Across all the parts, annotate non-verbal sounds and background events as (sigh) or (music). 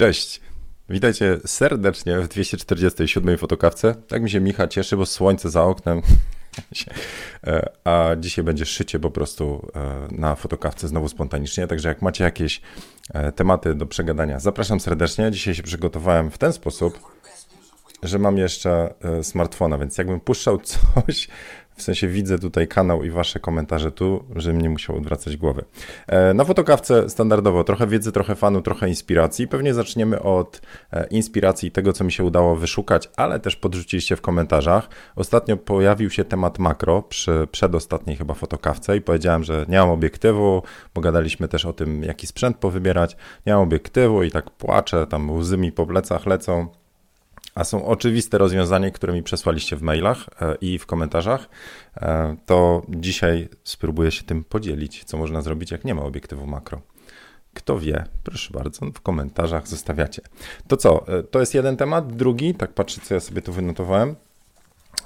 Cześć. Witajcie serdecznie w 247 fotokawce. Tak mi się Micha cieszy, bo słońce za oknem. (laughs) E, a dzisiaj będzie szycie po prostu e, na fotokawce znowu spontanicznie. Także jak macie jakieś e, tematy do przegadania, zapraszam serdecznie. Dzisiaj się przygotowałem w ten sposób, że mam jeszcze smartfona, więc jakbym puszczał (laughs) coś w sensie widzę tutaj kanał i wasze komentarze tu, żebym nie musiał odwracać głowy. E, na fotokawce standardowo trochę wiedzy, trochę fanu, trochę inspiracji. Pewnie zaczniemy od e, inspiracji tego, co mi się udało wyszukać, ale też podrzuciliście w komentarzach. Ostatnio pojawił się temat makro przy przedostatniej chyba fotokawce i powiedziałem, że nie mam obiektywu, bo gadaliśmy też o tym, jaki sprzęt powybierać. Nie mam obiektywu i tak płaczę, tam łzy mi po plecach lecą a są oczywiste rozwiązania, które mi przesłaliście w mailach e, i w komentarzach, e, to dzisiaj spróbuję się tym podzielić, co można zrobić, jak nie ma obiektywu makro. Kto wie, proszę bardzo, w komentarzach zostawiacie. To co, e, to jest jeden temat. Drugi, tak patrzę, co ja sobie tu wynotowałem.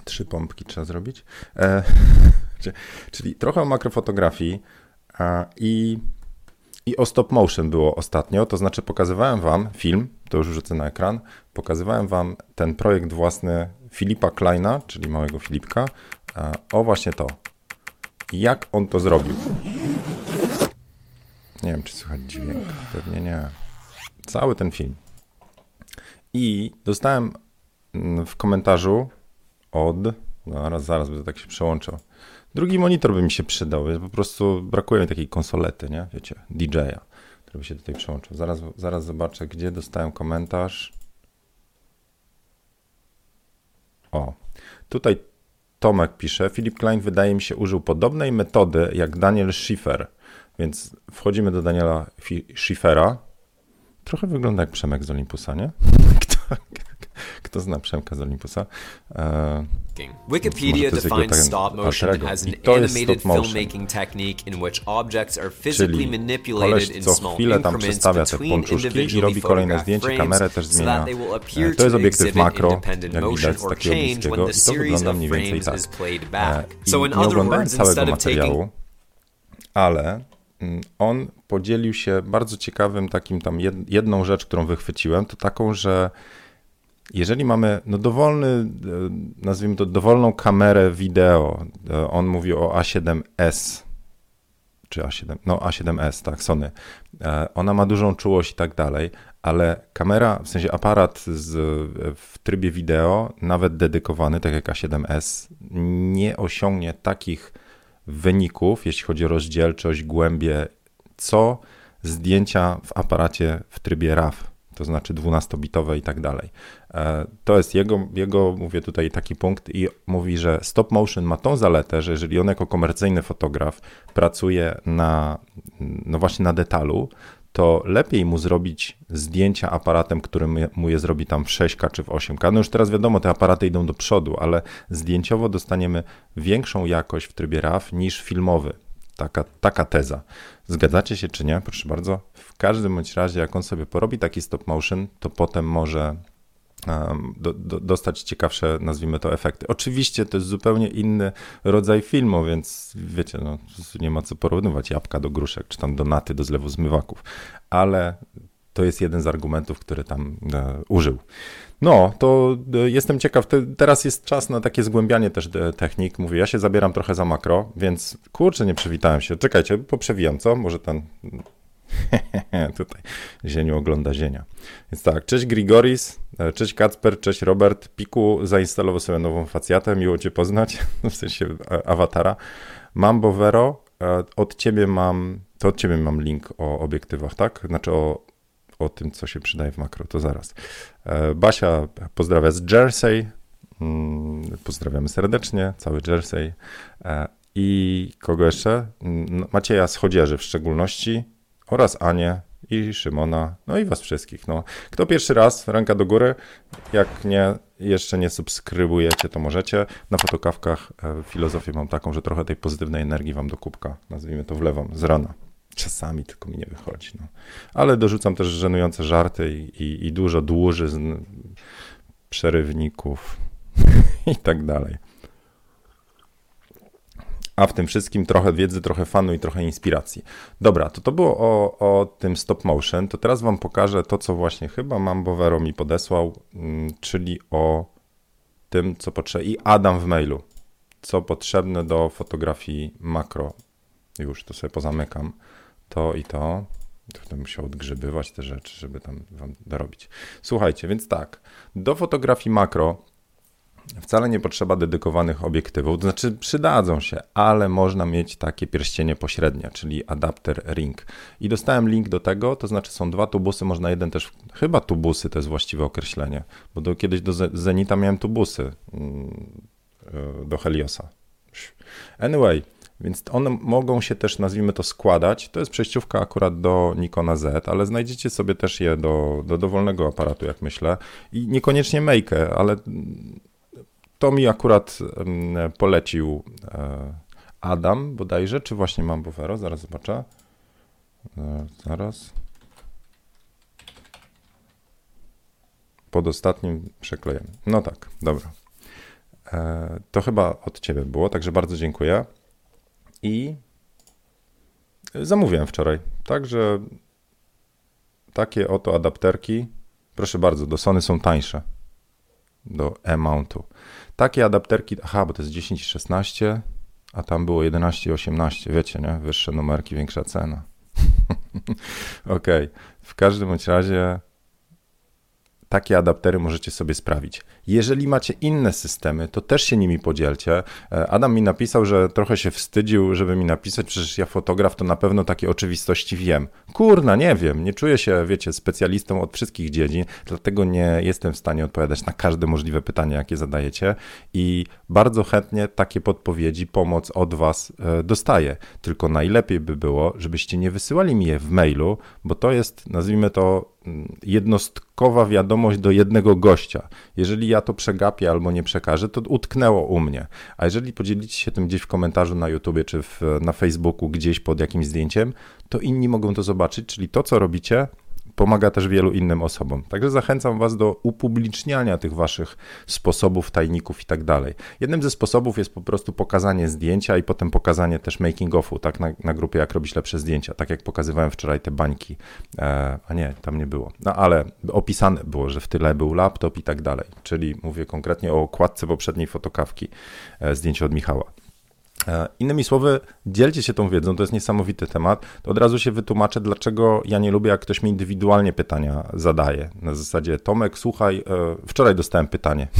Trzy pompki trzeba zrobić. (laughs) czyli trochę o makrofotografii i i o stop motion było ostatnio, to znaczy pokazywałem wam film, to już rzucę na ekran, pokazywałem wam ten projekt własny Filipa Kleina, czyli małego Filipka, e, o właśnie to. Jak on to zrobił. Nie wiem, czy słychać dźwięk, pewnie nie. Cały ten film. I dostałem mm, w komentarzu od, zaraz, zaraz będę tak się przełączał, Drugi monitor by mi się przydał, po prostu brakuje mi takiej konsolety, nie? Wiecie, DJ-a, który by się tutaj przełączył. Zaraz, zaraz zobaczę, gdzie dostałem komentarz. O, tutaj Tomek pisze, Filip Klein wydaje mi się użył podobnej metody jak Daniel Schiffer, więc wchodzimy do Daniela Schiffera. Trochę wygląda jak Przemek z Olympusa, nie? (laughs) Kto, zna Przemka z Olympusa? E, Wikipedia defines stop motion as an animated filmmaking technique in which objects are physically manipulated in small increments between individually photographed frames so that they will appear to exhibit independent motion or change when the series of frames is played back. So in other words, instead of taking ale mm, on podzielił się bardzo ciekawym takim tam jedną rzecz, którą wychwyciłem, to taką, że jeżeli mamy no dowolny, e, nazwijmy to dowolną kamerę wideo, e, on mówi o A7S, czy A7, no A7S, tak, Sony, e, ona ma dużą czułość i tak dalej, ale kamera, w sensie aparat z, w trybie wideo, nawet dedykowany, tak jak A7S, nie osiągnie takich wyników, jeśli chodzi o rozdzielczość, głębię, co zdjęcia w aparacie w trybie RAW to znaczy 12-bitowe i tak dalej. E, to jest jego, jego, mówię tutaj, taki punkt i mówi, że stop motion ma tą zaletę, że jeżeli on jako komercyjny fotograf pracuje na, no właśnie na detalu, to lepiej mu zrobić zdjęcia aparatem, który mu je zrobi tam w 6K czy w 8K. No już teraz wiadomo, te aparaty idą do przodu, ale zdjęciowo dostaniemy większą jakość w trybie RAW niż filmowy. Taka, taka teza. Zgadzacie się czy nie? Proszę bardzo. W każdym bądź razie, jak on sobie porobi taki stop motion, to potem może do, do, dostać ciekawsze, nazwijmy to, efekty. Oczywiście to jest zupełnie inny rodzaj filmu, więc wiecie, no, nie ma co porównywać jabłka do gruszek, czy tam donaty do zlewu zmywaków, ale to jest jeden z argumentów, który tam e, użył. No, to e, jestem ciekaw. Te, teraz jest czas na takie zgłębianie też e, technik. Mówię, ja się zabieram trochę za makro, więc kurczę, nie przywitałem się. Czekajcie, poprzewijam, co? Może ten (laughs) Tutaj Zieniu ogląda Zienia. Więc tak, cześć Grigoris, cześć Kacper, cześć Robert. Piku zainstalował sobie nową facjatę, miło Cię poznać, (laughs) w sensie awatara. Mambo Vero, od Ciebie mam, to od Ciebie mam link o obiektywach, tak? Znaczy o, o tym, co się przydaje w makro, to zaraz. Basia pozdrawia z Jersey, mm, pozdrawiamy serdecznie, cały Jersey. I kogo jeszcze? Mm, Macieja z Chodzieży w szczególności oraz Anię i Szymona, no i was wszystkich. No. Kto pierwszy raz, ręka do góry. Jak nie, jeszcze nie subskrybujecie, to możecie. Na fotokawkach e, filozofię mam taką, że trochę tej pozytywnej energii wam do kubka, nazwijmy to, wlewam z rana. Czasami tylko mi nie wychodzi. No. Ale dorzucam też żenujące żarty i, i, i dużo dłużyzn, przerywników (laughs) i tak dalej. a w tym wszystkim trochę wiedzy, trochę fanu i trochę inspiracji. Dobra, to to było o, o tym stop motion, to teraz wam pokażę to, co właśnie chyba Mambovero mi podesłał, mm, czyli o tym, co potrzeba i Adam w mailu, co potrzebne do fotografii makro. Już to sobie pozamykam, to i to. Będę musiał odgrzybywać te rzeczy, żeby tam wam dorobić. Słuchajcie, więc tak, do fotografii makro Wcale nie potrzeba dedykowanych obiektywów, to znaczy przydadzą się, ale można mieć takie pierścienie pośrednie, czyli adapter ring. I dostałem link do tego, to znaczy są dwa tubusy, można jeden też, chyba tubusy to jest właściwe określenie, bo do, kiedyś do Zenita miałem tubusy mm, e, do Heliosa. Anyway, więc one mogą się też, nazwijmy to, składać. To jest przejściówka akurat do Nikona Z, ale znajdziecie sobie też je do, do dowolnego aparatu, jak myślę. I niekoniecznie Make, ale to mi akurat polecił e, Adam bodajże, czy właśnie mam Bufero, zaraz zobaczę. E, zaraz. Pod ostatnim przeklejem. No tak, dobra. E, to chyba od ciebie było, także bardzo dziękuję. I zamówiłem wczoraj. Także takie oto adapterki. Proszę bardzo, do Sony są tańsze. Do E-mountu. Takie adapterki, aha, bo to jest 10 i 16, a tam było 11 i 18, wiecie, nie? Wyższe numerki, większa cena. (laughs) Okej, okay. w każdym bądź razie takie adaptery możecie sobie sprawić. Jeżeli macie inne systemy, to też się nimi podzielcie. E, Adam mi napisał, że trochę się wstydził, żeby mi napisać, przecież ja fotograf to na pewno takie oczywistości wiem. Kurna, nie wiem, nie czuję się, wiecie, specjalistą od wszystkich dziedzin, dlatego nie jestem w stanie odpowiadać na każde możliwe pytanie, jakie zadajecie i bardzo chętnie takie podpowiedzi, pomoc od was e, dostaję. Tylko najlepiej by było, żebyście nie wysyłali mi je w mailu, bo to jest, nazwijmy to, jednostkowa wiadomość do jednego gościa. Jeżeli ja to przegapię albo nie przekażę, to utknęło u mnie. A jeżeli podzielicie się tym gdzieś w komentarzu na YouTubie czy w, na Facebooku, gdzieś pod jakimś zdjęciem, to inni mogą to zobaczyć, czyli to, co robicie, pomaga też wielu innym osobom. Także zachęcam Was do upubliczniania tych Waszych sposobów, tajników i tak dalej. Jednym ze sposobów jest po prostu pokazanie zdjęcia i potem pokazanie też making offu, tak, na, na grupie jak robić lepsze zdjęcia, tak jak pokazywałem wczoraj te bańki, e, a nie, tam nie było. No ale opisane było, że w tyle był laptop i tak dalej, czyli mówię konkretnie o okładce poprzedniej fotokawki, e, zdjęcie od Michała. E, innymi słowy, dzielcie się tą wiedzą, to jest niesamowity temat. To od razu się wytłumaczę, dlaczego ja nie lubię, jak ktoś mi indywidualnie pytania zadaje. Na zasadzie, Tomek, słuchaj, e, wczoraj dostałem pytanie. (laughs)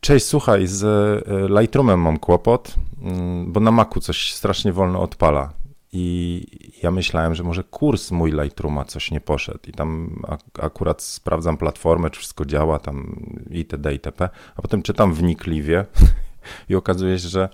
Cześć, słuchaj, z e, Lightroomem mam kłopot, mm, bo na Macu coś strasznie wolno odpala. I ja myślałem, że może kurs mój Lightrooma coś nie poszedł. I tam akurat sprawdzam platformę, czy wszystko działa, tam itd. itp. A potem czytam wnikliwie (laughs) i okazuje się, że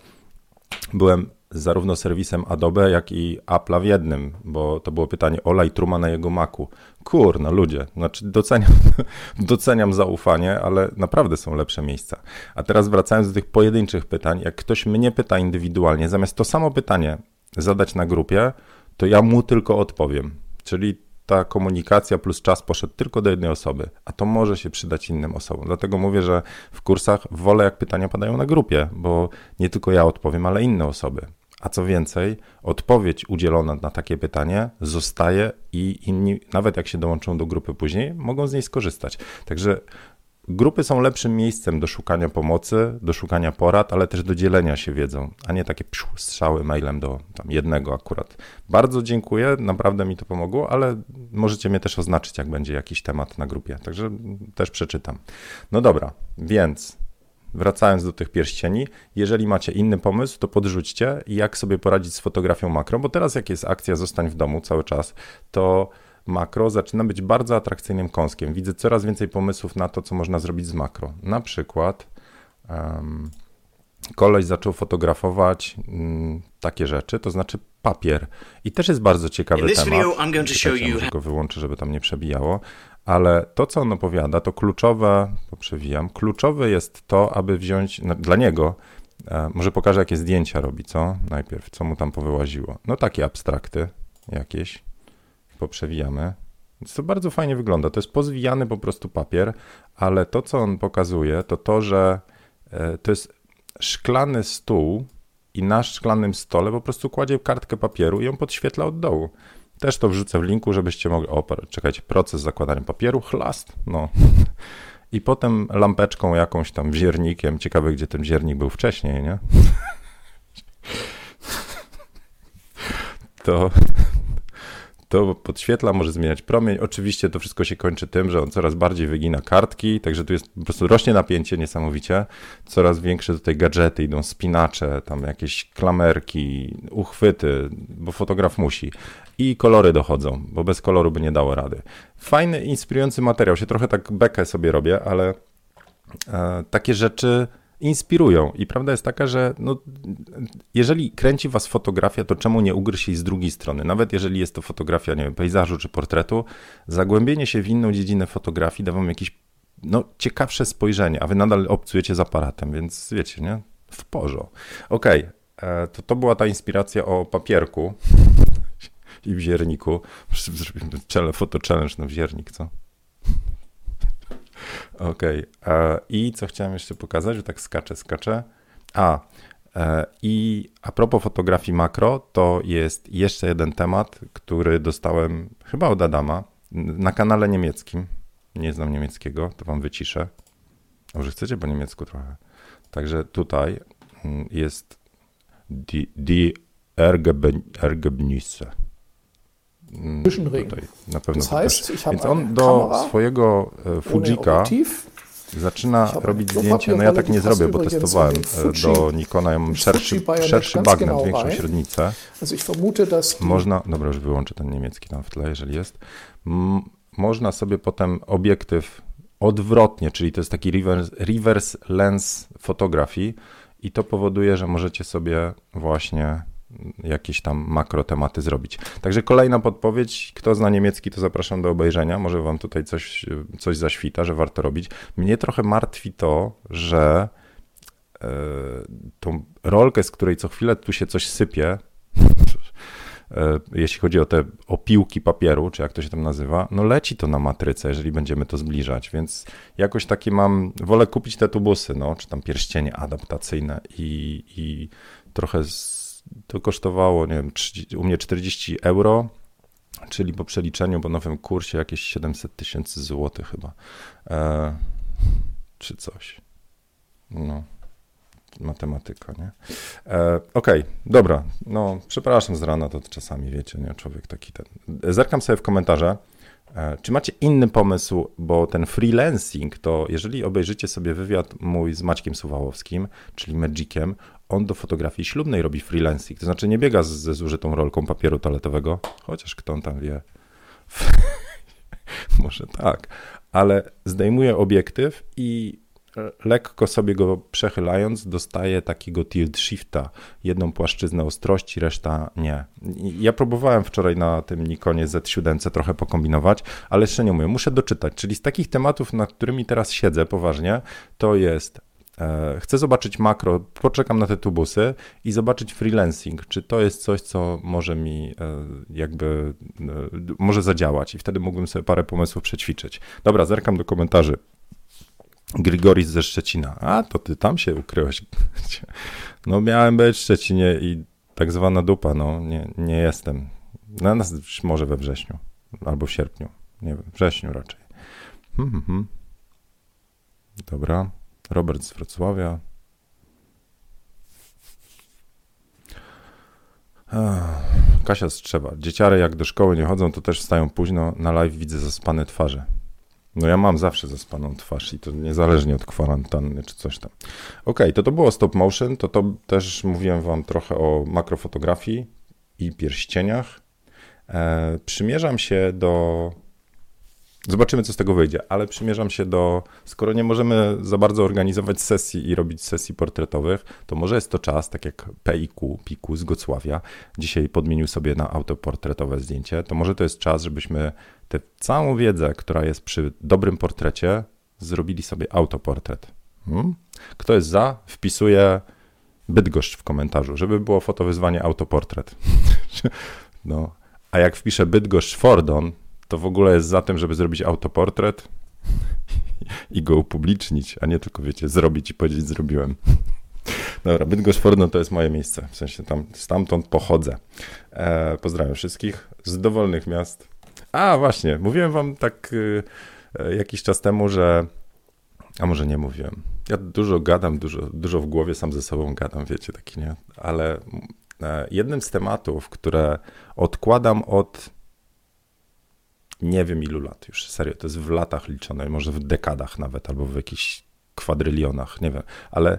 byłem zarówno serwisem Adobe, jak i Apple'a w jednym, bo to było pytanie o Lightrooma na jego Macu. Kurno, ludzie, znaczy doceniam, (laughs) doceniam zaufanie, ale naprawdę są lepsze miejsca. A teraz wracając do tych pojedynczych pytań, jak ktoś mnie pyta indywidualnie, zamiast to samo pytanie zadać na grupie, to ja mu tylko odpowiem. Czyli ta komunikacja plus czas poszedł tylko do jednej osoby, a to może się przydać innym osobom. Dlatego mówię, że w kursach wolę, jak pytania padają na grupie, bo nie tylko ja odpowiem, ale inne osoby. A co więcej, odpowiedź udzielona na takie pytanie zostaje i inni, nawet jak się dołączą do grupy później, mogą z niej skorzystać. Także Grupy są lepszym miejscem do szukania pomocy, do szukania porad, ale też do dzielenia się wiedzą, a nie takie psiu, strzały mailem do tam jednego akurat. Bardzo dziękuję, naprawdę mi to pomogło, ale możecie mnie też oznaczyć, jak będzie jakiś temat na grupie, także też przeczytam. No dobra, więc wracając do tych pierścieni, jeżeli macie inny pomysł, to podrzućcie, jak sobie poradzić z fotografią makro, bo teraz jak jest akcja zostań w domu cały czas, to makro zaczyna być bardzo atrakcyjnym kąskiem. Widzę coraz więcej pomysłów na to, co można zrobić z makro. Na przykład um, koleś zaczął fotografować um, takie rzeczy, to znaczy papier. I też jest bardzo ciekawy temat. Video, I'm going to show you... go wyłączę, żeby tam nie przebijało. Ale to, co on opowiada, to kluczowe, to przewijam, kluczowe jest to, aby wziąć, no, dla niego, e, może pokażę, jakie zdjęcia robi, co? Najpierw, co mu tam powyłaziło. No takie abstrakty jakieś poprzewijamy. To bardzo fajnie wygląda. To jest pozwijany po prostu papier, ale to, co on pokazuje, to to, że e, to jest szklany stół i na szklanym stole po prostu kładzie kartkę papieru i ją podświetla od dołu. Też to wrzucę w linku, żebyście mogli. O, czekajcie, proces zakładania papieru, chlast, no. (laughs) I potem lampeczką jakąś tam wziernikiem. Ciekawe, gdzie ten wziernik był wcześniej, nie? (laughs) To, to podświetla, może zmieniać promień. Oczywiście to wszystko się kończy tym, że on coraz bardziej wygina kartki, także tu jest po prostu rośnie napięcie niesamowicie. Coraz większe tutaj gadżety, idą spinacze, tam jakieś klamerki, uchwyty, bo fotograf musi. I kolory dochodzą, bo bez koloru by nie dało rady. Fajny, inspirujący materiał. Się trochę tak bekę sobie robię, ale e, takie rzeczy inspirują. I prawda jest taka, że no, jeżeli kręci was fotografia, to czemu nie ugryźć jej z drugiej strony? Nawet jeżeli jest to fotografia, nie wiem, pejzażu czy portretu, zagłębienie się w inną dziedzinę fotografii da wam jakieś no, ciekawsze spojrzenie, a wy nadal obcujecie z aparatem, więc wiecie, nie? W porządku. Okej, okay. E, to to była ta inspiracja o papierku (laughs) i wzierniku. Zrobimy foto challenge na wziernik, co? Okej. Okay. I co chciałem jeszcze pokazać, że tak skaczę, skaczę. A, e, i a propos fotografii makro, to jest jeszcze jeden temat, który dostałem chyba od Adama na kanale niemieckim. Nie znam niemieckiego, to wam wyciszę. Może chcecie po niemiecku trochę. Także tutaj mm, jest die, die Ergebnisse. Mm, na pewno das heißt, ich Więc on do swojego e, Fujika zaczyna robić zdjęcia. No ja tak nie zrobię, bo testowałem e, do Nikona. Ja mam szerszy, szerszy bagnet, większą średnicę. Można, dobra, już wyłączę ten niemiecki tam w tle, jeżeli jest. można sobie potem obiektyw odwrotnie, czyli to jest taki reverse, reverse lens fotografii i to powoduje, że możecie sobie właśnie jakieś tam makro tematy zrobić. Także kolejna podpowiedź, kto zna niemiecki, to zapraszam do obejrzenia, może wam tutaj coś, coś zaświta, że warto robić. Mnie trochę martwi to, że e, tą rolkę, z której co chwilę tu się coś sypie, (laughs) e, jeśli chodzi o te opiłki papieru, czy jak to się tam nazywa, no leci to na matrycę, jeżeli będziemy to zbliżać, więc jakoś takie mam, wolę kupić te tubusy, no, czy tam pierścienie adaptacyjne i, i trochę z, to kosztowało, nie wiem, 30, u mnie 40 euro, czyli po przeliczeniu, po nowym kursie jakieś 700 tysięcy złotych chyba, e, czy coś. No, matematyka, nie? E, Okej, okay, dobra, no przepraszam z rana, to czasami wiecie, nie, człowiek taki ten. Zerkam sobie w komentarze, e, czy macie inny pomysł, bo ten freelancing, to jeżeli obejrzycie sobie wywiad mój z Maćkiem Suwałowskim, czyli Magiciem, on do fotografii ślubnej robi freelancing, to znaczy nie biega ze zużytą rolką papieru toaletowego, chociaż kto on tam wie. (laughs) Może tak, ale zdejmuje obiektyw i lekko sobie go przechylając dostaje takiego tilt shifta, jedną płaszczyznę ostrości, reszta nie. Ja próbowałem wczoraj na tym Nikonie Z7 trochę pokombinować, ale jeszcze nie umiem. Muszę doczytać, czyli z takich tematów, nad którymi teraz siedzę poważnie, to jest chcę zobaczyć makro, poczekam na te tubusy i zobaczyć freelancing, czy to jest coś, co może mi e, jakby e, może zadziałać i wtedy mógłbym sobie parę pomysłów przećwiczyć. Dobra, zerkam do komentarzy. Grigoris ze Szczecina. A, to ty tam się ukryłeś. (laughs) No miałem być w Szczecinie i tak zwana dupa, no nie, nie jestem. Na nas może we wrześniu albo w sierpniu. Nie wiem, wrześniu raczej. Hmm, hmm. hmm. Dobra. Robert z Wrocławia. Kasia Strzewa. Dzieciary jak do szkoły nie chodzą, to też wstają późno. Na live widzę zaspane twarze. No ja mam zawsze zaspaną twarz i to niezależnie od kwarantanny czy coś tam. Ok, to to było stop motion, to to też mówiłem wam trochę o makrofotografii i pierścieniach. E, przymierzam się do Zobaczymy, co z tego wyjdzie, ale przymierzam się do, skoro nie możemy za bardzo organizować sesji i robić sesji portretowych, to może jest to czas, tak jak PIQ, Piku z Gocławia, dzisiaj podmienił sobie na autoportretowe zdjęcie, to może to jest czas, żebyśmy tę całą wiedzę, która jest przy dobrym portrecie, zrobili sobie autoportret. Hmm? Kto jest za, wpisuje Bydgoszcz w komentarzu, żeby było fotowyzwanie autoportret. (laughs) no. A jak wpiszę Bydgoszcz Fordon, to w ogóle jest za tym, żeby zrobić autoportret i go upublicznić, a nie tylko, wiecie, zrobić i powiedzieć, zrobiłem. Dobra, Bydgoszcz Fordno to jest moje miejsce, w sensie tam, stamtąd pochodzę. E, pozdrawiam wszystkich z dowolnych miast. A właśnie, mówiłem wam tak e, jakiś czas temu, że a może nie mówiłem. Ja dużo gadam, dużo, dużo w głowie sam ze sobą gadam, wiecie, taki nie. Ale e, jednym z tematów, które odkładam od nie wiem ilu lat już, serio, to jest w latach liczone, może w dekadach nawet, albo w jakichś kwadrylionach, nie wiem, ale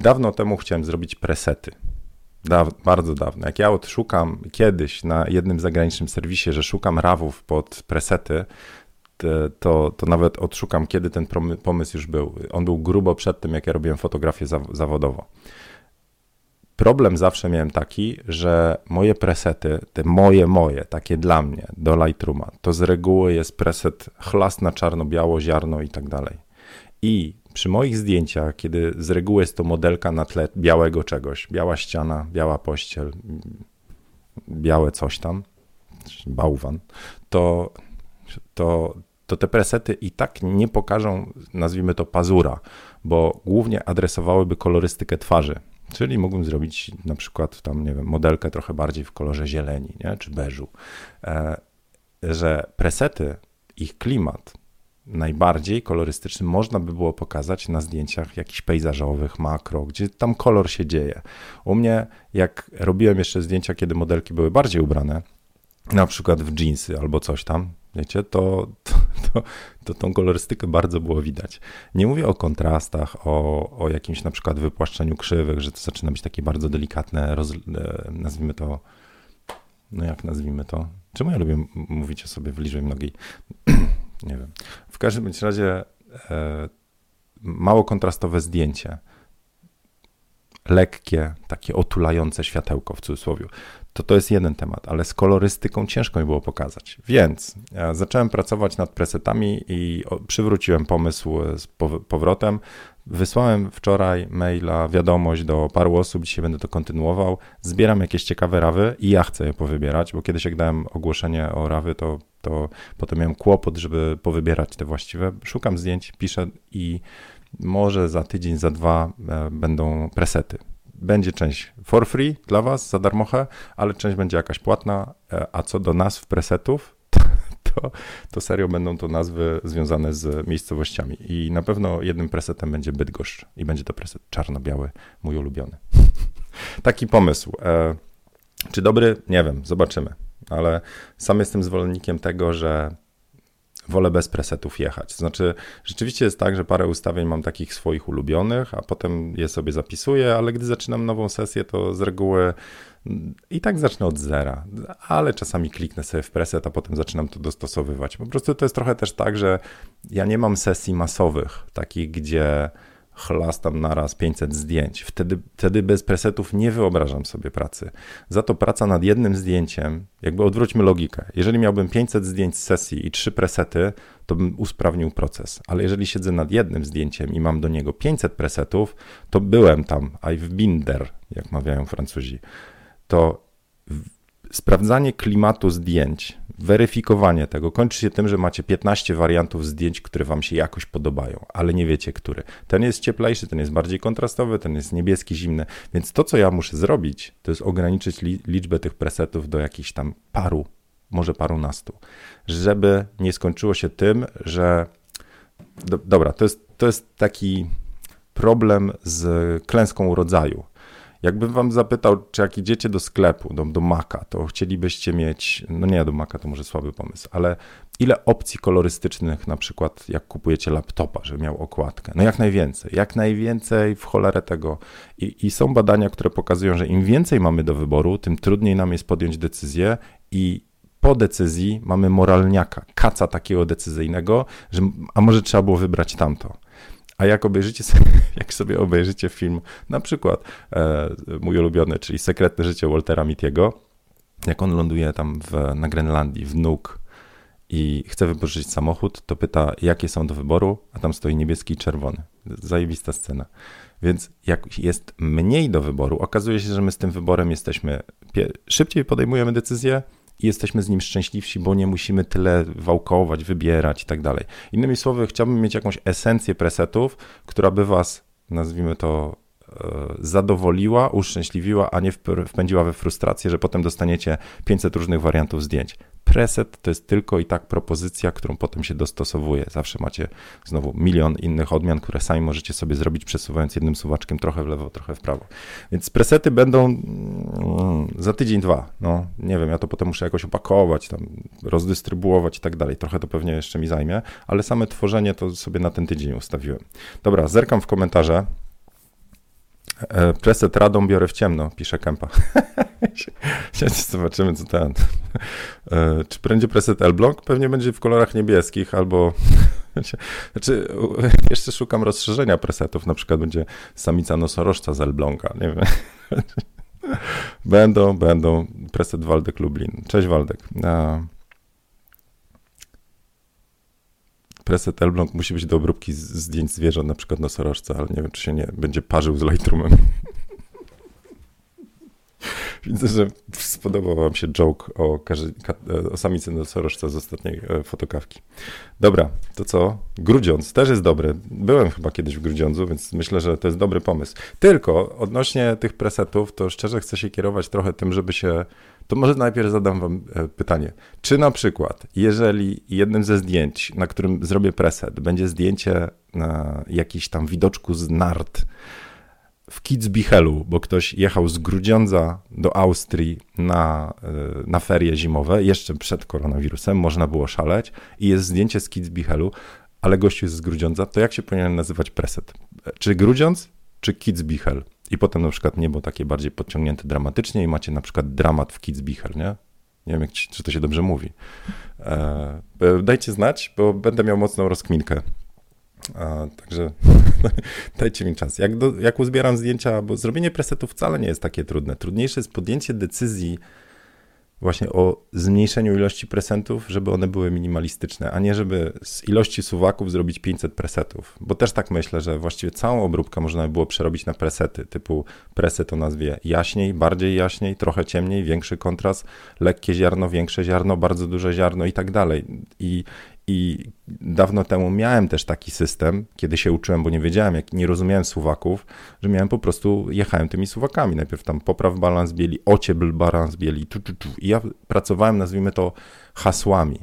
dawno temu chciałem zrobić presety. Da, bardzo dawno. Jak ja odszukam kiedyś na jednym zagranicznym serwisie, że szukam rawów pod presety, to, to nawet odszukam, kiedy ten pomysł już był. On był grubo przed tym, jak ja robiłem fotografię zawodowo. Problem zawsze miałem taki, że moje presety, te moje, moje, takie dla mnie, do Lightrooma, to z reguły jest preset chlas na czarno-biało, ziarno i tak dalej. I przy moich zdjęciach, kiedy z reguły jest to modelka na tle białego czegoś, biała ściana, biała pościel, białe coś tam, bałwan, to, to, to te presety i tak nie pokażą, nazwijmy to pazura, bo głównie adresowałyby kolorystykę twarzy. Czyli mógłbym zrobić na przykład tam, nie wiem, modelkę trochę bardziej w kolorze zieleni, nie? czy beżu. E, że presety, ich klimat najbardziej kolorystyczny można by było pokazać na zdjęciach jakichś pejzażowych, makro, gdzie tam kolor się dzieje. U mnie, jak robiłem jeszcze zdjęcia, kiedy modelki były bardziej ubrane, na przykład w jeansy albo coś tam, wiecie, to, to, (laughs) to, to tą kolorystykę bardzo było widać. Nie mówię o kontrastach, o, o jakimś na przykład wypłaszczeniu krzywych, że to zaczyna być takie bardzo delikatne, roz, e, nazwijmy to, no jak nazwijmy to, czemu ja lubię mówić o sobie w liczbie nogi? (clears throat) nie wiem. W każdym razie e, mało kontrastowe zdjęcie, lekkie, takie otulające światełko w cudzysłowie to to jest jeden temat, ale z kolorystyką ciężko mi było pokazać. Więc ja zacząłem pracować nad presetami i przywróciłem pomysł z powrotem. Wysłałem wczoraj maila, wiadomość do paru osób, dzisiaj będę to kontynuował. Zbieram jakieś ciekawe rawy i ja chcę je powybierać, bo kiedyś jak dałem ogłoszenie o rawy, to, to potem miałem kłopot, żeby powybierać te właściwe. Szukam zdjęć, piszę i może za tydzień, za dwa e, będą presety będzie część for free dla Was, za darmochę, ale część będzie jakaś płatna, e, a co do nazw presetów, (laughs) to, to serio będą to nazwy związane z miejscowościami. I na pewno jednym presetem będzie Bydgoszcz i będzie to preset czarno-biały, mój ulubiony. (laughs) Taki pomysł. E, czy dobry? Nie wiem, zobaczymy. Ale sam jestem zwolennikiem tego, że wolę bez presetów jechać. Znaczy, rzeczywiście jest tak, że parę ustawień mam takich swoich ulubionych, a potem je sobie zapisuję, ale gdy zaczynam nową sesję, to z reguły i tak zacznę od zera, ale czasami kliknę sobie w preset, a potem zaczynam to dostosowywać. Po prostu to jest trochę też tak, że ja nie mam sesji masowych, takich, gdzie chlastam naraz 500 zdjęć. Wtedy, wtedy bez presetów nie wyobrażam sobie pracy. Za to praca nad jednym zdjęciem, jakby odwróćmy logikę. Jeżeli miałbym 500 zdjęć z sesji i 3 presety, to bym usprawnił proces. Ale jeżeli siedzę nad jednym zdjęciem i mam do niego 500 presetów, to byłem tam, I've been there, jak mawiają Francuzi. To sprawdzanie klimatu zdjęć weryfikowanie tego kończy się tym, że macie 15 wariantów zdjęć, które wam się jakoś podobają, ale nie wiecie, który. Ten jest cieplejszy, ten jest bardziej kontrastowy, ten jest niebieski, zimny. Więc to, co ja muszę zrobić, to jest ograniczyć li liczbę tych presetów do jakichś tam paru, może parunastu, żeby nie skończyło się tym, że. Do, dobra, to jest, to jest taki problem z klęską rodzaju. Jakbym wam zapytał, czy jak idziecie do sklepu, do, do Maka, to chcielibyście mieć, no nie do Maka to może słaby pomysł, ale ile opcji kolorystycznych na przykład jak kupujecie laptopa, żeby miał okładkę? No jak najwięcej, jak najwięcej w cholerę tego. I, I są badania, które pokazują, że im więcej mamy do wyboru, tym trudniej nam jest podjąć decyzję i po decyzji mamy moralniaka, kaca takiego decyzyjnego, że a może trzeba było wybrać tamto. A jak obejrzycie sobie, (laughs) jak sobie obejrzycie film, na przykład e, mój ulubiony, czyli Sekretne życie Waltera Mittiego, jak on ląduje tam w, na Grenlandii, w Nuuk i chce wypożyczyć samochód, to pyta, jakie są do wyboru, a tam stoi niebieski i czerwony. Zajebista scena. Więc jak jest mniej do wyboru, okazuje się, że my z tym wyborem jesteśmy, szybciej podejmujemy decyzję, i jesteśmy z nim szczęśliwsi, bo nie musimy tyle wałkować, wybierać i tak dalej. Innymi słowy, chciałbym mieć jakąś esencję presetów, która by was, nazwijmy to, zadowoliła, uszczęśliwiła, a nie wpędziła we frustrację, że potem dostaniecie 500 różnych wariantów zdjęć. Preset to jest tylko i tak propozycja, którą potem się dostosowuje. Zawsze macie znowu milion innych odmian, które sami możecie sobie zrobić, przesuwając jednym suwaczkiem trochę w lewo, trochę w prawo. Więc presety będą mm, za tydzień, dwa. No, nie wiem, ja to potem muszę jakoś opakować, tam rozdystrybuować i tak dalej. Trochę to pewnie jeszcze mi zajmie, ale same tworzenie to sobie na ten tydzień ustawiłem. Dobra, zerkam w komentarze. E, preset radą biorę w ciemno, pisze Kempa. (laughs) Zobaczymy, co ten. E, czy będzie preset L-Block? Pewnie będzie w kolorach niebieskich albo. (laughs) Znaczy, (laughs) jeszcze szukam rozszerzenia presetów. Na przykład będzie samica nosorożca z L-Blonka. Nie wiem. Będą, będą. Preset Waldek Lublin. Cześć Waldek. Preset Elbląg musi być do obróbki zdjęć zwierząt, na przykład nosorożca, ale nie wiem, czy się nie będzie parzył z Lightroomem. Widzę, że spodobał wam się joke o, o samicy nosorożca z ostatniej e, fotokawki. Dobra, to co? Grudziądz też jest dobry. Byłem chyba kiedyś w Grudziądzu, więc myślę, że to jest dobry pomysł. Tylko odnośnie tych presetów, to szczerze chcę się kierować trochę tym, żeby się to może najpierw zadam Wam e, pytanie. Czy na przykład, jeżeli jednym ze zdjęć, na którym zrobię preset, będzie zdjęcie na jakiś tam widoczku z nart w Kitzbichelu, bo ktoś jechał z Grudziądza do Austrii na, e, na ferie zimowe, jeszcze przed koronawirusem, można było szaleć i jest zdjęcie z Kitzbichelu, ale gościu jest z Grudziądza, to jak się powinien nazywać preset? E, czy Grudziądz, czy Kitzbichel? I potem na przykład niebo takie bardziej podciągnięte dramatycznie i macie na przykład dramat w Kitzbichel, nie? Nie wiem, czy to się dobrze mówi. E, dajcie znać, bo będę miał mocną rozkminkę. E, także (laughs) dajcie mi czas. Jak, do, jak uzbieram zdjęcia, bo zrobienie presetu wcale nie jest takie trudne. Trudniejsze jest podjęcie decyzji właśnie o zmniejszeniu ilości presentów, żeby one były minimalistyczne, a nie żeby z ilości suwaków zrobić 500 presetów. Bo też tak myślę, że właściwie całą obróbkę można by było przerobić na presety, typu preset o nazwie jaśniej, bardziej jaśniej, trochę ciemniej, większy kontrast, lekkie ziarno, większe ziarno, bardzo duże ziarno i tak dalej. I i dawno temu miałem też taki system, kiedy się uczyłem, bo nie wiedziałem, jak nie rozumiałem suwaków, że miałem po prostu, jechałem tymi suwakami. Najpierw tam popraw balans bieli, ociebl balans bieli, tu, tu, tu. i ja pracowałem, nazwijmy to, hasłami.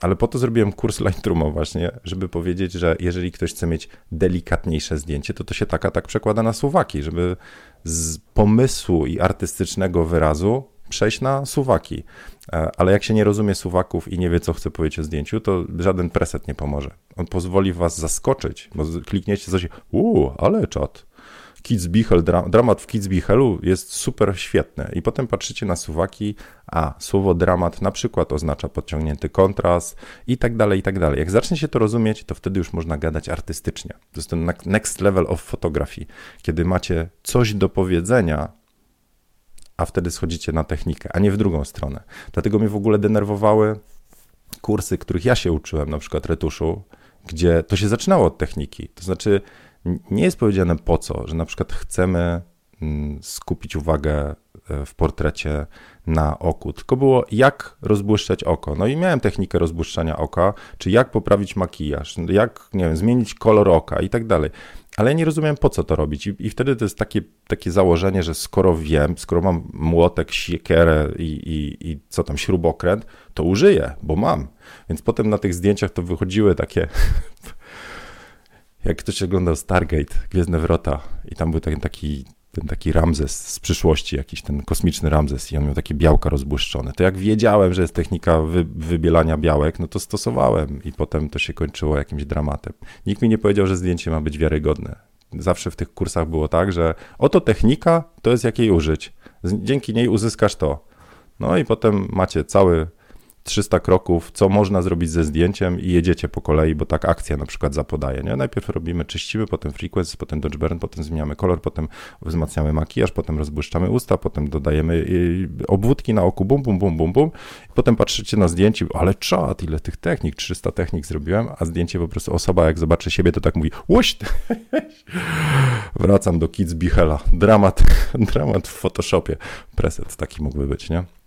Ale po to zrobiłem kurs Lightrooma właśnie, żeby powiedzieć, że jeżeli ktoś chce mieć delikatniejsze zdjęcie, to to się taka tak przekłada na suwaki, żeby z pomysłu i artystycznego wyrazu przejść na suwaki. E, ale jak się nie rozumie suwaków i nie wie, co chce powiedzieć o zdjęciu, to żaden preset nie pomoże. On pozwoli was zaskoczyć, bo klikniecie coś, uuu, ale czat. Kitzbichel, dramat w Kitzbichelu jest super świetny. I potem patrzycie na suwaki, a słowo dramat na przykład oznacza podciągnięty kontrast i tak dalej, i tak dalej. Jak zacznie się to rozumieć, to wtedy już można gadać artystycznie. To jest ten next level of photography, kiedy macie coś do powiedzenia, a wtedy schodzicie na technikę, a nie w drugą stronę. Dlatego mnie w ogóle denerwowały kursy, których ja się uczyłem, na przykład retuszu, gdzie to się zaczynało od techniki. To znaczy, nie jest powiedziane po co, że na przykład chcemy mm, skupić uwagę w portrecie na oku, tylko było jak rozbłyszczać oko. No i miałem technikę rozbłyszczania oka, czy jak poprawić makijaż, jak, nie wiem, zmienić kolor oka i tak dalej ale ja nie rozumiem, po co to robić. I, I, wtedy to jest takie, takie założenie, że skoro wiem, skoro mam młotek, siekierę i, i, i co tam, śrubokręt, to użyję, bo mam. Więc potem na tych zdjęciach to wychodziły takie... (laughs) Jak ktoś oglądał Stargate, Gwiezdne Wrota i tam był taki, taki ten taki Ramzes z przyszłości, jakiś ten kosmiczny Ramzes i on miał takie białka rozbłyszczone. To jak wiedziałem, że jest technika wy, wybielania białek, no to stosowałem i potem to się kończyło jakimś dramatem. Nikt mi nie powiedział, że zdjęcie ma być wiarygodne. Zawsze w tych kursach było tak, że oto technika, to jest jak jej użyć. Dzięki niej uzyskasz to. No i potem macie cały 300 kroków, co można zrobić ze zdjęciem i jedziecie po kolei, bo tak akcja na przykład zapodaje. Nie? Najpierw robimy, czyścimy, potem frequency, potem dodge burn, potem zmieniamy kolor, potem wzmacniamy makijaż, potem rozbłyszczamy usta, potem dodajemy y, obwódki na oku, bum, bum, bum, bum, bum. Potem patrzycie na zdjęcie, ale czad, ile tych technik, 300 technik zrobiłem, a zdjęcie po prostu osoba jak zobaczy siebie, to tak mówi, łuść! Wracam do Kids Bichela. Dramat, (laughs) dramat w Photoshopie. Preset taki mógłby być, nie?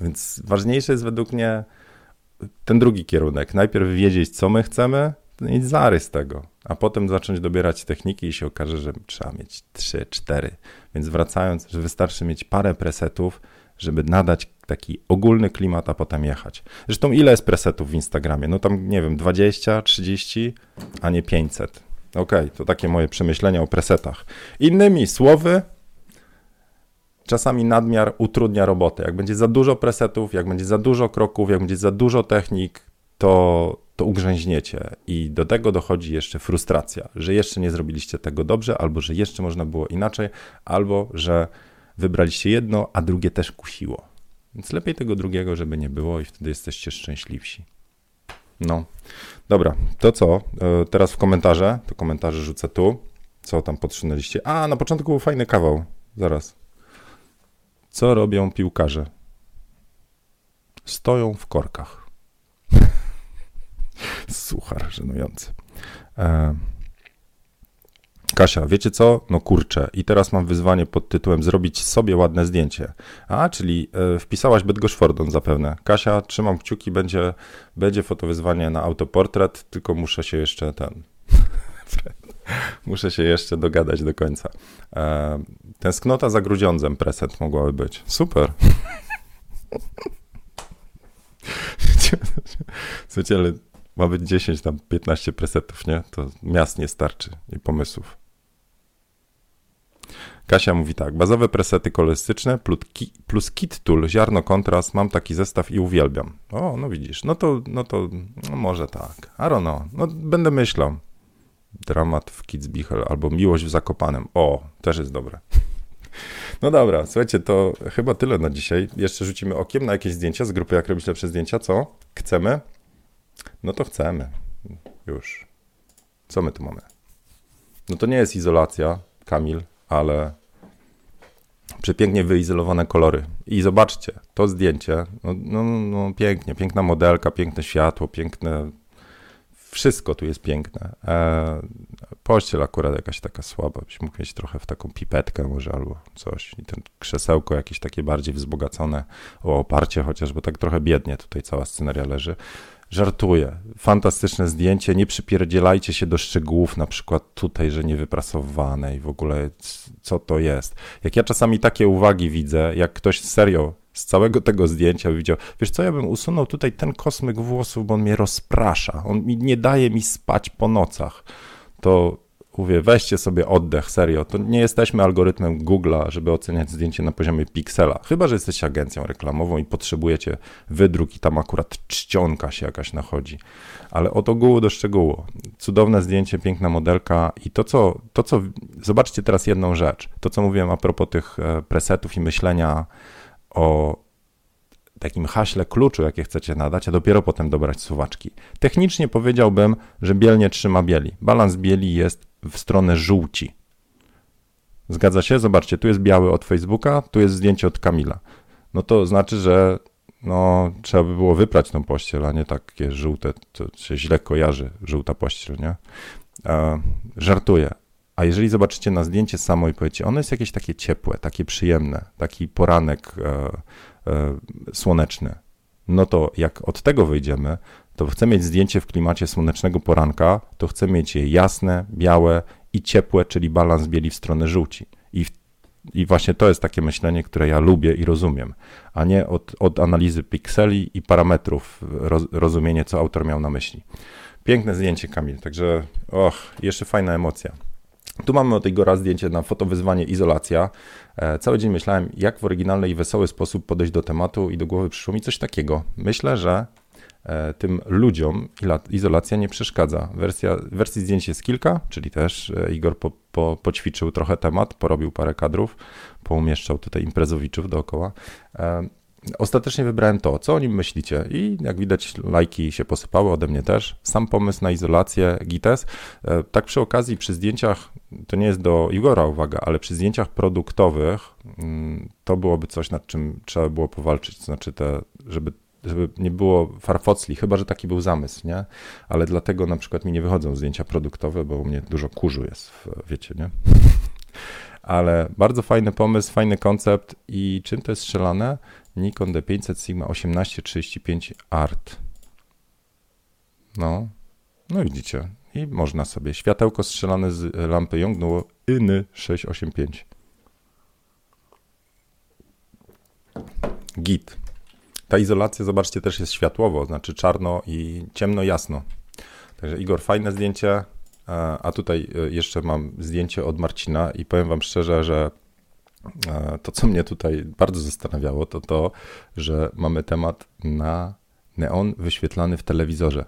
Więc ważniejszy jest według mnie ten drugi kierunek. Najpierw wiedzieć, co my chcemy, mieć zarys tego, a potem zacząć dobierać techniki i się okaże, że trzeba mieć 3, 4. Więc wracając, że wystarczy mieć parę presetów, żeby nadać taki ogólny klimat, a potem jechać. Zresztą ile jest presetów w Instagramie? No tam, nie wiem, 20, 30, a nie 500. Okej, okay, to takie moje przemyślenia o presetach. Innymi słowy, czasami nadmiar utrudnia robotę. Jak będzie za dużo presetów, jak będzie za dużo kroków, jak będzie za dużo technik, to, to ugrzęźniecie. I do tego dochodzi jeszcze frustracja, że jeszcze nie zrobiliście tego dobrze, albo że jeszcze można było inaczej, albo że wybraliście jedno, a drugie też kusiło. Więc lepiej tego drugiego, żeby nie było, i wtedy jesteście szczęśliwsi. No, dobra, to co? E, teraz w komentarze, to komentarze rzucę tu. Co tam podsunęliście? A, na początku był fajny kawał. Zaraz. Co robią piłkarze? Stoją w korkach. (laughs) Suchar żenujący. E Kasia, wiecie co? No kurczę, i teraz mam wyzwanie pod tytułem zrobić sobie ładne zdjęcie. A, czyli e, wpisałaś Bydgoszcz Fordon zapewne. Kasia, trzymam kciuki, będzie, będzie fotowyzwanie na autoportret, tylko muszę się jeszcze ten... (laughs) (laughs) muszę się jeszcze dogadać do końca. E, tęsknota za grudziądzem prezent mogłaby być. Super. (laughs) Słuchajcie, ale ma być 10, tam 15 presetów, nie? To miast nie starczy i pomysłów. Kasia mówi tak, bazowe presety kolorystyczne plus kit tool, ziarno kontrast, mam taki zestaw i uwielbiam. O, no widzisz, no to, no to no może tak, I don't know, no będę myślał. Dramat w Kitzbichel albo Miłość w Zakopanem. O, też jest dobre. (laughs) No dobra, słuchajcie, to chyba tyle na dzisiaj. Jeszcze rzucimy okiem na jakieś zdjęcia z grupy Jak robić lepsze zdjęcia, co? Chcemy? No to chcemy. Już. Co my tu mamy? No to nie jest izolacja, Kamil, ale przepięknie wyizolowane kolory. I zobaczcie, to zdjęcie, no, no, no, pięknie, piękna modelka, piękne światło, piękne, wszystko tu jest piękne. E, pościel akurat jakaś taka słaba, byś mógł mieć trochę w taką pipetkę może albo coś. I ten krzesełko jakieś takie bardziej wzbogacone o oparcie chociaż, bo tak trochę biednie tutaj cała sceneria leży. Żartuję. Fantastyczne zdjęcie. Nie przypierdzielajcie się do szczegółów, na przykład tutaj, że niewyprasowane i w ogóle co to jest. Jak ja czasami takie uwagi widzę, jak ktoś serio z całego tego zdjęcia widział, wiesz co, ja bym usunął tutaj ten kosmyk włosów, bo on mnie rozprasza. On mi nie daje mi spać po nocach. To Mówię, weźcie sobie oddech, serio. To nie jesteśmy algorytmem Google'a, żeby oceniać zdjęcie na poziomie piksela. Chyba, że jesteście agencją reklamową i potrzebujecie wydruk i tam akurat czcionka się jakaś nachodzi. Ale od ogółu do szczegółu. Cudowne zdjęcie, piękna modelka i to co, to, co zobaczcie teraz jedną rzecz. To, co mówiłem a propos tych e, presetów i myślenia o takim haśle kluczu, jakie chcecie nadać, a dopiero potem dobrać suwaczki. Technicznie powiedziałbym, że biel nie trzyma bieli. Balans bieli jest w stronę żółci. Zgadza się? Zobaczcie, tu jest biały od Facebooka, tu jest zdjęcie od Kamila. No to znaczy, że no, trzeba by było wyprać tą pościel, a nie takie żółte, to się źle kojarzy, żółta pościel, nie? E, żartuję. A jeżeli zobaczycie na zdjęcie samo i powiecie, ono jest jakieś takie ciepłe, takie przyjemne, taki poranek e, e, słoneczny, no to jak od tego wyjdziemy, to chcę mieć zdjęcie w klimacie słonecznego poranka, to chcę mieć je jasne, białe i ciepłe, czyli balans bieli w stronę żółci. I, I właśnie to jest takie myślenie, które ja lubię i rozumiem, a nie od, od analizy pikseli i parametrów roz, rozumienie, co autor miał na myśli. Piękne zdjęcie, Kamil, także och, jeszcze fajna emocja. Tu mamy od Igora zdjęcie na fotowyzwanie izolacja. E, cały dzień myślałem, jak w oryginalny i wesoły sposób podejść do tematu i do głowy przyszło mi coś takiego. Myślę, że E, tym ludziom izolacja nie przeszkadza. Wersja, wersji zdjęć jest kilka, czyli też e, Igor po, po, poćwiczył trochę temat, porobił parę kadrów, poumieszczał tutaj imprezowiczów dookoła. E, ostatecznie wybrałem to, co o nim myślicie i jak widać lajki się posypały ode mnie też. Sam pomysł na izolację GITES. Tak przy okazji przy zdjęciach, to nie jest do Igora uwaga, ale przy zdjęciach produktowych mm, to byłoby coś, nad czym trzeba było powalczyć, znaczy te, żeby żeby nie było farfocli, chyba że taki był zamysł, nie? Ale dlatego na przykład mi nie wychodzą zdjęcia produktowe, bo u mnie dużo kurzu jest, wiecie, nie? (laughs) Ale bardzo fajny pomysł, fajny koncept i czym to jest strzelane? Nikon D500 Sigma 1835 Art. No, No widzicie, i można sobie. Światełko strzelane z lampy Yongnuo INY 685. Git. Ta izolacja, zobaczcie, też jest światłowo, znaczy czarno i ciemno, jasno. Także Igor, fajne zdjęcie. A tutaj e, jeszcze mam zdjęcie od Marcina i powiem wam szczerze, że e, to, co mnie tutaj bardzo zastanawiało, to to, że mamy temat na neon wyświetlany w telewizorze.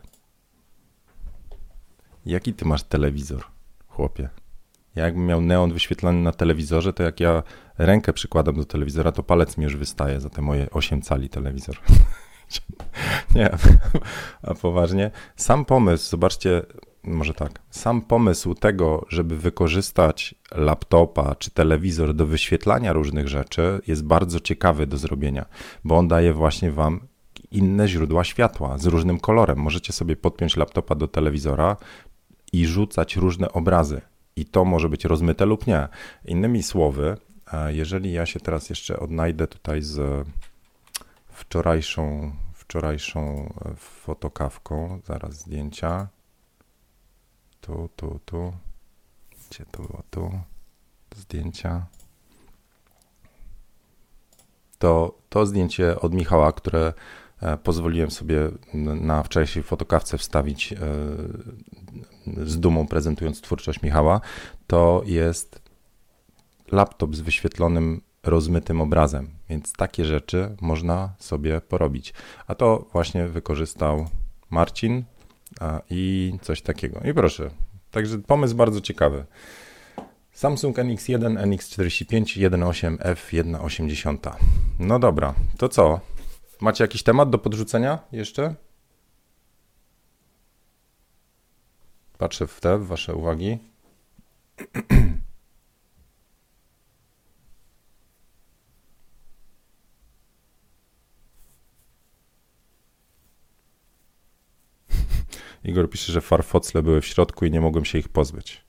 Jaki ty masz telewizor, chłopie? Ja jakbym miał neon wyświetlany na telewizorze, to jak ja rękę przykładam do telewizora, to palec mi już wystaje za te moje 8 cali telewizor. (laughs) Nie, a poważnie. Sam pomysł, zobaczcie, może tak, sam pomysł tego, żeby wykorzystać laptopa czy telewizor do wyświetlania różnych rzeczy jest bardzo ciekawy do zrobienia, bo on daje właśnie wam inne źródła światła z różnym kolorem. Możecie sobie podpiąć laptopa do telewizora i rzucać różne obrazy. I to może być rozmyte lub nie. Innymi słowy, e, jeżeli ja się teraz jeszcze odnajdę tutaj z wczorajszą, wczorajszą e, fotokawką, zaraz zdjęcia. Tu, tu, tu. Gdzie to było? Tu. Zdjęcia. To, to zdjęcie od Michała, które e, pozwoliłem sobie na wczorajszej fotokawce wstawić z dumą prezentując twórczość Michała, to jest laptop z wyświetlonym, rozmytym obrazem, więc takie rzeczy można sobie porobić. A to właśnie wykorzystał Marcin i coś takiego. I proszę, także pomysł bardzo ciekawy. Samsung NX1, NX45, 1.8, F1.80. No dobra, to co? Macie jakiś temat do podrzucenia jeszcze? Patrzę w te, w wasze uwagi. (clears throat) Igor pisze, że farfocle były w środku i nie mogłem się ich pozbyć.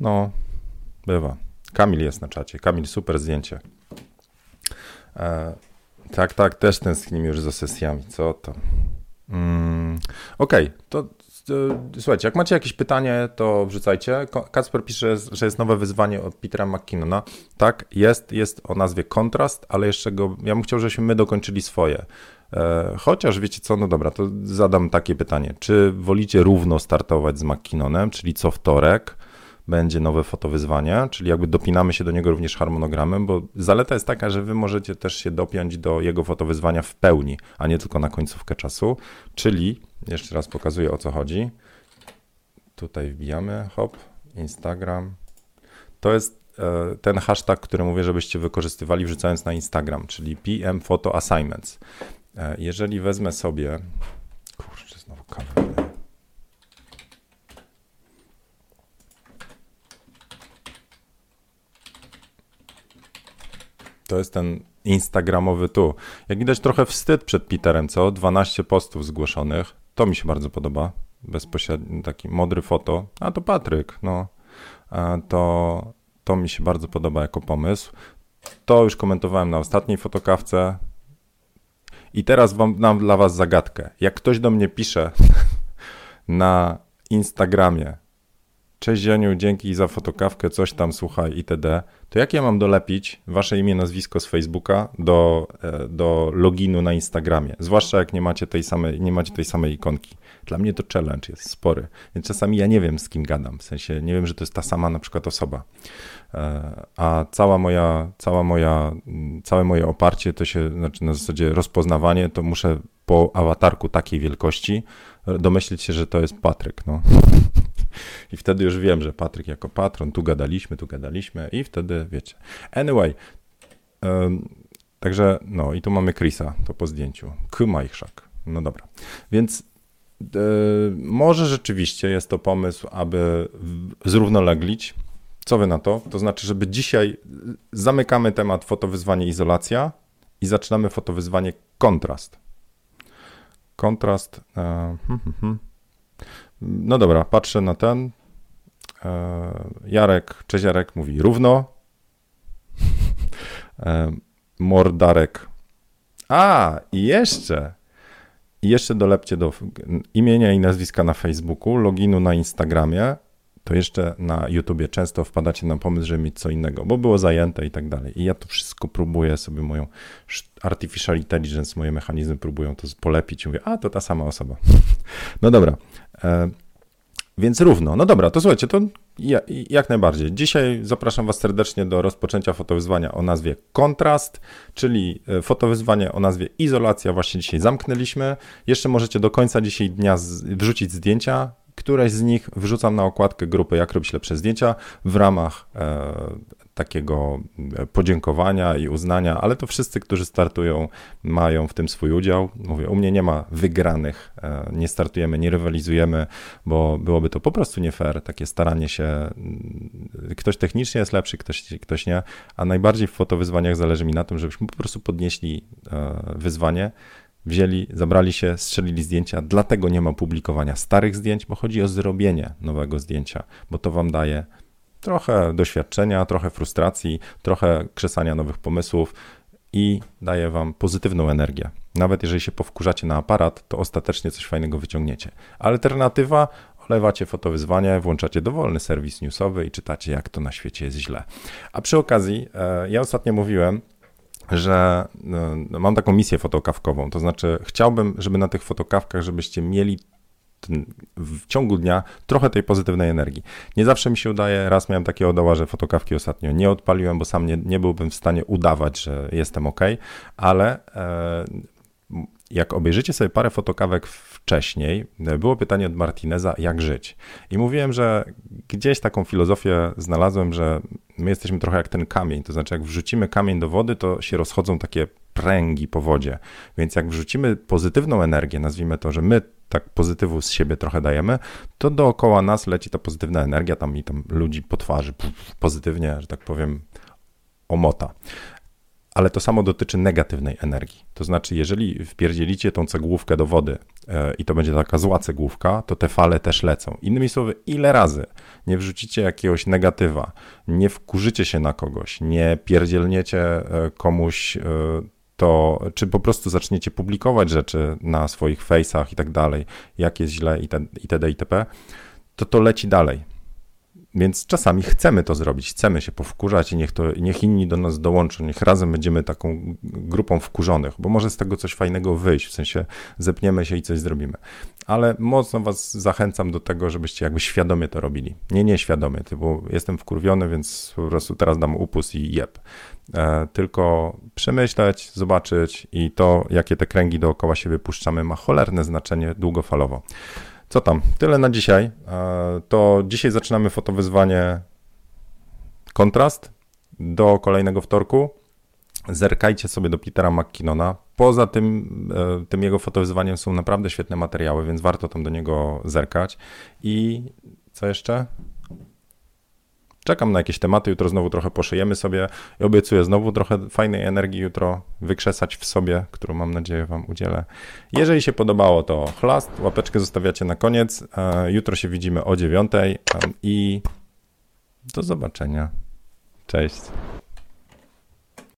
No, bywa. Kamil jest na czacie. Kamil, super zdjęcie. E, tak, tak, też tęsknimy już za sesjami. Co to? Mm, Okej, okay, to E, słuchajcie, jak macie jakieś pytanie, to wrzucajcie. Kacper pisze, że jest nowe wyzwanie od Petera McKinnona. Tak, jest, jest o nazwie Kontrast, ale jeszcze go, ja bym chciał, żebyśmy my dokończyli swoje. E, chociaż wiecie co, no dobra, to zadam takie pytanie. Czy wolicie równo startować z McKinnonem, czyli co wtorek, będzie nowe fotowyzwanie, czyli jakby dopinamy się do niego również harmonogramem, bo zaleta jest taka, że wy możecie też się dopiąć do jego fotowyzwania w pełni, a nie tylko na końcówkę czasu, czyli, jeszcze raz pokazuję o co chodzi, tutaj wbijamy, hop, Instagram, to jest e, ten hashtag, który mówię, żebyście wykorzystywali wrzucając na Instagram, czyli PM Photo Assignments. E, jeżeli wezmę sobie, kurczę, znowu kamerę, To jest ten instagramowy tu. Jak widać trochę wstyd przed Peterem, co? 12 postów zgłoszonych. To mi się bardzo podoba. Bezpośredni taki modry foto. A to Patryk, no. To, to mi się bardzo podoba jako pomysł. To już komentowałem na ostatniej fotokawce. I teraz mam, mam dla was zagadkę. Jak ktoś do mnie pisze (laughs) na Instagramie, Cześć Janiu, dzięki za fotokawkę, coś tam, słuchaj, itd. To jak ja mam dolepić wasze imię, nazwisko z Facebooka do, e, do loginu na Instagramie? Zwłaszcza jak nie macie, tej samej, nie macie tej samej ikonki. Dla mnie to challenge jest spory, więc czasami ja nie wiem z kim gadam, w sensie nie wiem, że to jest ta sama na przykład osoba. E, a cała moja, cała moja, całe moje oparcie to się, znaczy na zasadzie rozpoznawanie, to muszę po awatarku takiej wielkości domyślić się, że to jest Patryk, no. I wtedy już wiem, że Patryk jako patron, tu gadaliśmy, tu gadaliśmy i wtedy wiecie. Anyway, um, także no i tu mamy Chrisa, to po zdjęciu. Kymajchrzak. No dobra. Więc e, może rzeczywiście jest to pomysł, aby zrównoleglić. Co wy na to? To znaczy, żeby dzisiaj zamykamy temat fotowyzwanie izolacja i zaczynamy fotowyzwanie kontrast. Kontrast. E, hmm, hmm, hmm. No dobra, patrzę na ten. E, Jarek, cześć Jarek, mówi równo. E, Mordarek. A, i jeszcze. I jeszcze dolepcie do imienia i nazwiska na Facebooku, loginu na Instagramie, to jeszcze na YouTubie często wpadacie na pomysł, żeby mieć co innego, bo było zajęte i tak dalej. I ja to wszystko próbuję sobie moją artificial intelligence, moje mechanizmy próbują to polepić. Mówię, a to ta sama osoba. (laughs) No dobra. E, więc równo. No dobra, to słuchajcie, to ja, jak najbardziej. Dzisiaj zapraszam Was serdecznie do rozpoczęcia fotowyzwania o nazwie Kontrast, czyli e, fotowyzwanie o nazwie Izolacja. Właśnie dzisiaj zamknęliśmy. Jeszcze możecie do końca dzisiaj dnia wrzucić zdjęcia Któreś z nich wrzucam na okładkę grupy Jak robić lepsze zdjęcia w ramach e, takiego e, podziękowania i uznania, ale to wszyscy, którzy startują, mają w tym swój udział. Mówię, u mnie nie ma wygranych, e, nie startujemy, nie rywalizujemy, bo byłoby to po prostu nie fair, takie staranie się. Mm, ktoś technicznie jest lepszy, ktoś, ktoś nie, a najbardziej w fotowyzwaniach zależy mi na tym, żebyśmy po prostu podnieśli wyzwanie wzięli, zabrali się, strzelili zdjęcia, dlatego nie ma publikowania starych zdjęć, bo chodzi o zrobienie nowego zdjęcia, bo to wam daje trochę doświadczenia, trochę frustracji, trochę krzesania nowych pomysłów i daje wam pozytywną energię. Nawet jeżeli się powkurzacie na aparat, to ostatecznie coś fajnego wyciągniecie. Alternatywa olewacie fotowyzwanie, włączacie dowolny serwis newsowy i czytacie, jak to na świecie jest źle. A przy okazji, e, ja ostatnio mówiłem, że no, mam taką misję fotokawkową, to znaczy chciałbym, żeby na tych fotokawkach, żebyście mieli w ciągu dnia trochę tej pozytywnej energii. Nie zawsze mi się udaje, raz miałem takie odoła, że fotokawki ostatnio nie odpaliłem, bo sam nie, nie byłbym w stanie udawać, że jestem ok, ale e, jak obejrzycie sobie parę fotokawek wcześniej, było pytanie od Martineza, jak żyć. I mówiłem, że gdzieś taką filozofię znalazłem, że my jesteśmy trochę jak ten kamień, to znaczy jak wrzucimy kamień do wody, to się rozchodzą takie pręgi po wodzie. Więc jak wrzucimy pozytywną energię, nazwijmy to, że my tak pozytywu z siebie trochę dajemy, to dookoła nas leci ta pozytywna energia, tam i tam ludzi po twarzy pozytywnie, że tak powiem, omota ale to samo dotyczy negatywnej energii. To znaczy, jeżeli wpierdzielicie tą cegłówkę do wody e, i to będzie taka zła cegłówka, to te fale też lecą. Innymi słowy, ile razy nie wrzucicie jakiegoś negatywa, nie wkurzycie się na kogoś, nie pierdzielniecie e, komuś e, to czy po prostu zaczniecie publikować rzeczy na swoich face'ach i tak dalej, jak jest źle itd. itp., to to leci dalej więc czasami chcemy to zrobić, chcemy się powkurzać i niech, to, niech inni do nas dołączą, niech razem będziemy taką grupą wkurzonych, bo może z tego coś fajnego wyjść, w sensie zepniemy się i coś zrobimy. Ale mocno was zachęcam do tego, żebyście jakby świadomie to robili. Nie nieświadomie, bo jestem wkurwiony, więc po prostu teraz dam upust i jeb. E, tylko przemyśleć, zobaczyć i to, jakie te kręgi dookoła się wypuszczamy, ma cholerne znaczenie długofalowo. Co tam? Tyle na dzisiaj. E, to dzisiaj zaczynamy fotowyzwanie kontrast do kolejnego wtorku. Zerkajcie sobie do Petera McKinnona. Poza tym, e, tym jego fotowyzwaniem są naprawdę świetne materiały, więc warto tam do niego zerkać. I co jeszcze? Czekam na jakieś tematy, jutro znowu trochę poszyjemy sobie i obiecuję znowu trochę fajnej energii jutro wykrzesać w sobie, którą mam nadzieję Wam udzielę. Jeżeli się podobało, to chlast, łapeczkę zostawiacie na koniec. E, jutro się widzimy o dziewiątej i do zobaczenia. Cześć.